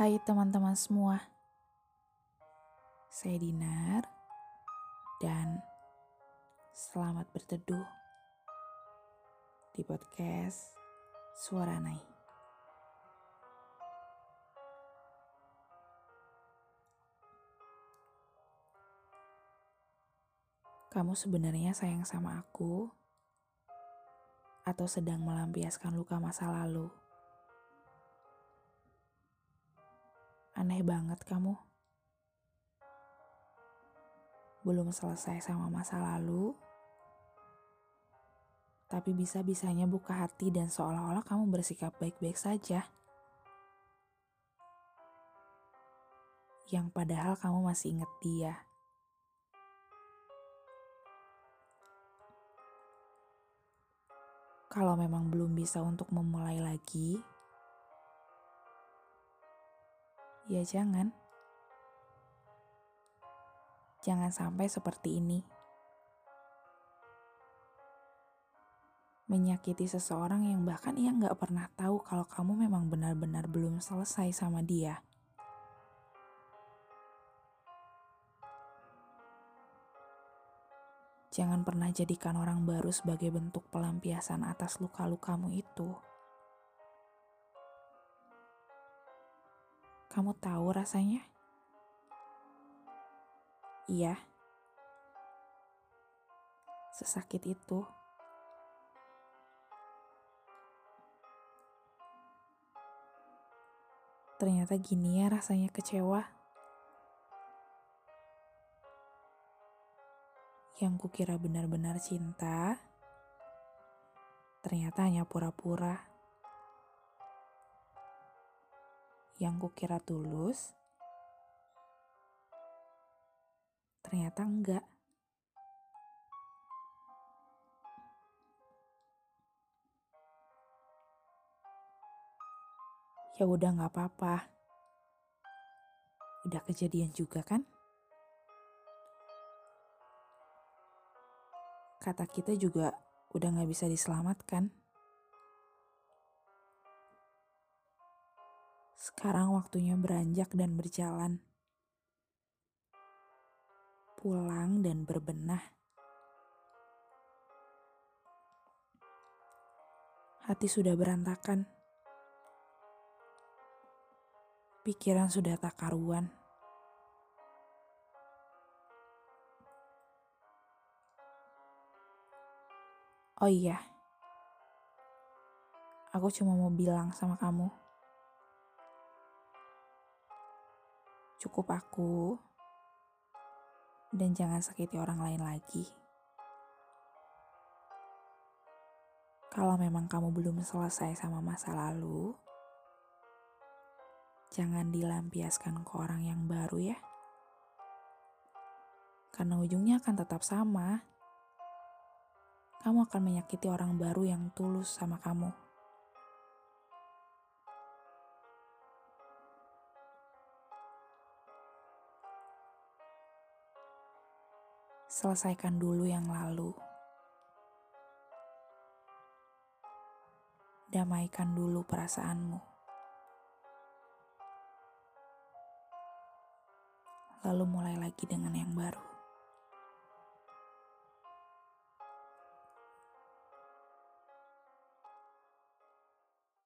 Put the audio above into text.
Hai teman-teman semua, saya Dinar dan selamat berteduh di podcast Suara Nai. Kamu sebenarnya sayang sama aku atau sedang melampiaskan luka masa lalu? Aneh banget kamu. Belum selesai sama masa lalu, tapi bisa-bisanya buka hati dan seolah-olah kamu bersikap baik-baik saja. Yang padahal kamu masih ingat dia. Kalau memang belum bisa untuk memulai lagi, Ya jangan. Jangan sampai seperti ini. Menyakiti seseorang yang bahkan ia nggak pernah tahu kalau kamu memang benar-benar belum selesai sama dia. Jangan pernah jadikan orang baru sebagai bentuk pelampiasan atas luka-lukamu itu. Kamu tahu rasanya? Iya. Sesakit itu. Ternyata gini ya rasanya kecewa. Yang kukira benar-benar cinta, ternyata hanya pura-pura. Yang kukira tulus, ternyata enggak. Ya udah nggak apa-apa. Udah kejadian juga kan? Kata kita juga udah nggak bisa diselamatkan. Sekarang waktunya beranjak dan berjalan. Pulang dan berbenah. Hati sudah berantakan. Pikiran sudah tak karuan. Oh iya, aku cuma mau bilang sama kamu. Cukup aku, dan jangan sakiti orang lain lagi. Kalau memang kamu belum selesai sama masa lalu, jangan dilampiaskan ke orang yang baru ya. Karena ujungnya akan tetap sama. Kamu akan menyakiti orang baru yang tulus sama kamu. Selesaikan dulu yang lalu. Damaikan dulu perasaanmu. Lalu mulai lagi dengan yang baru.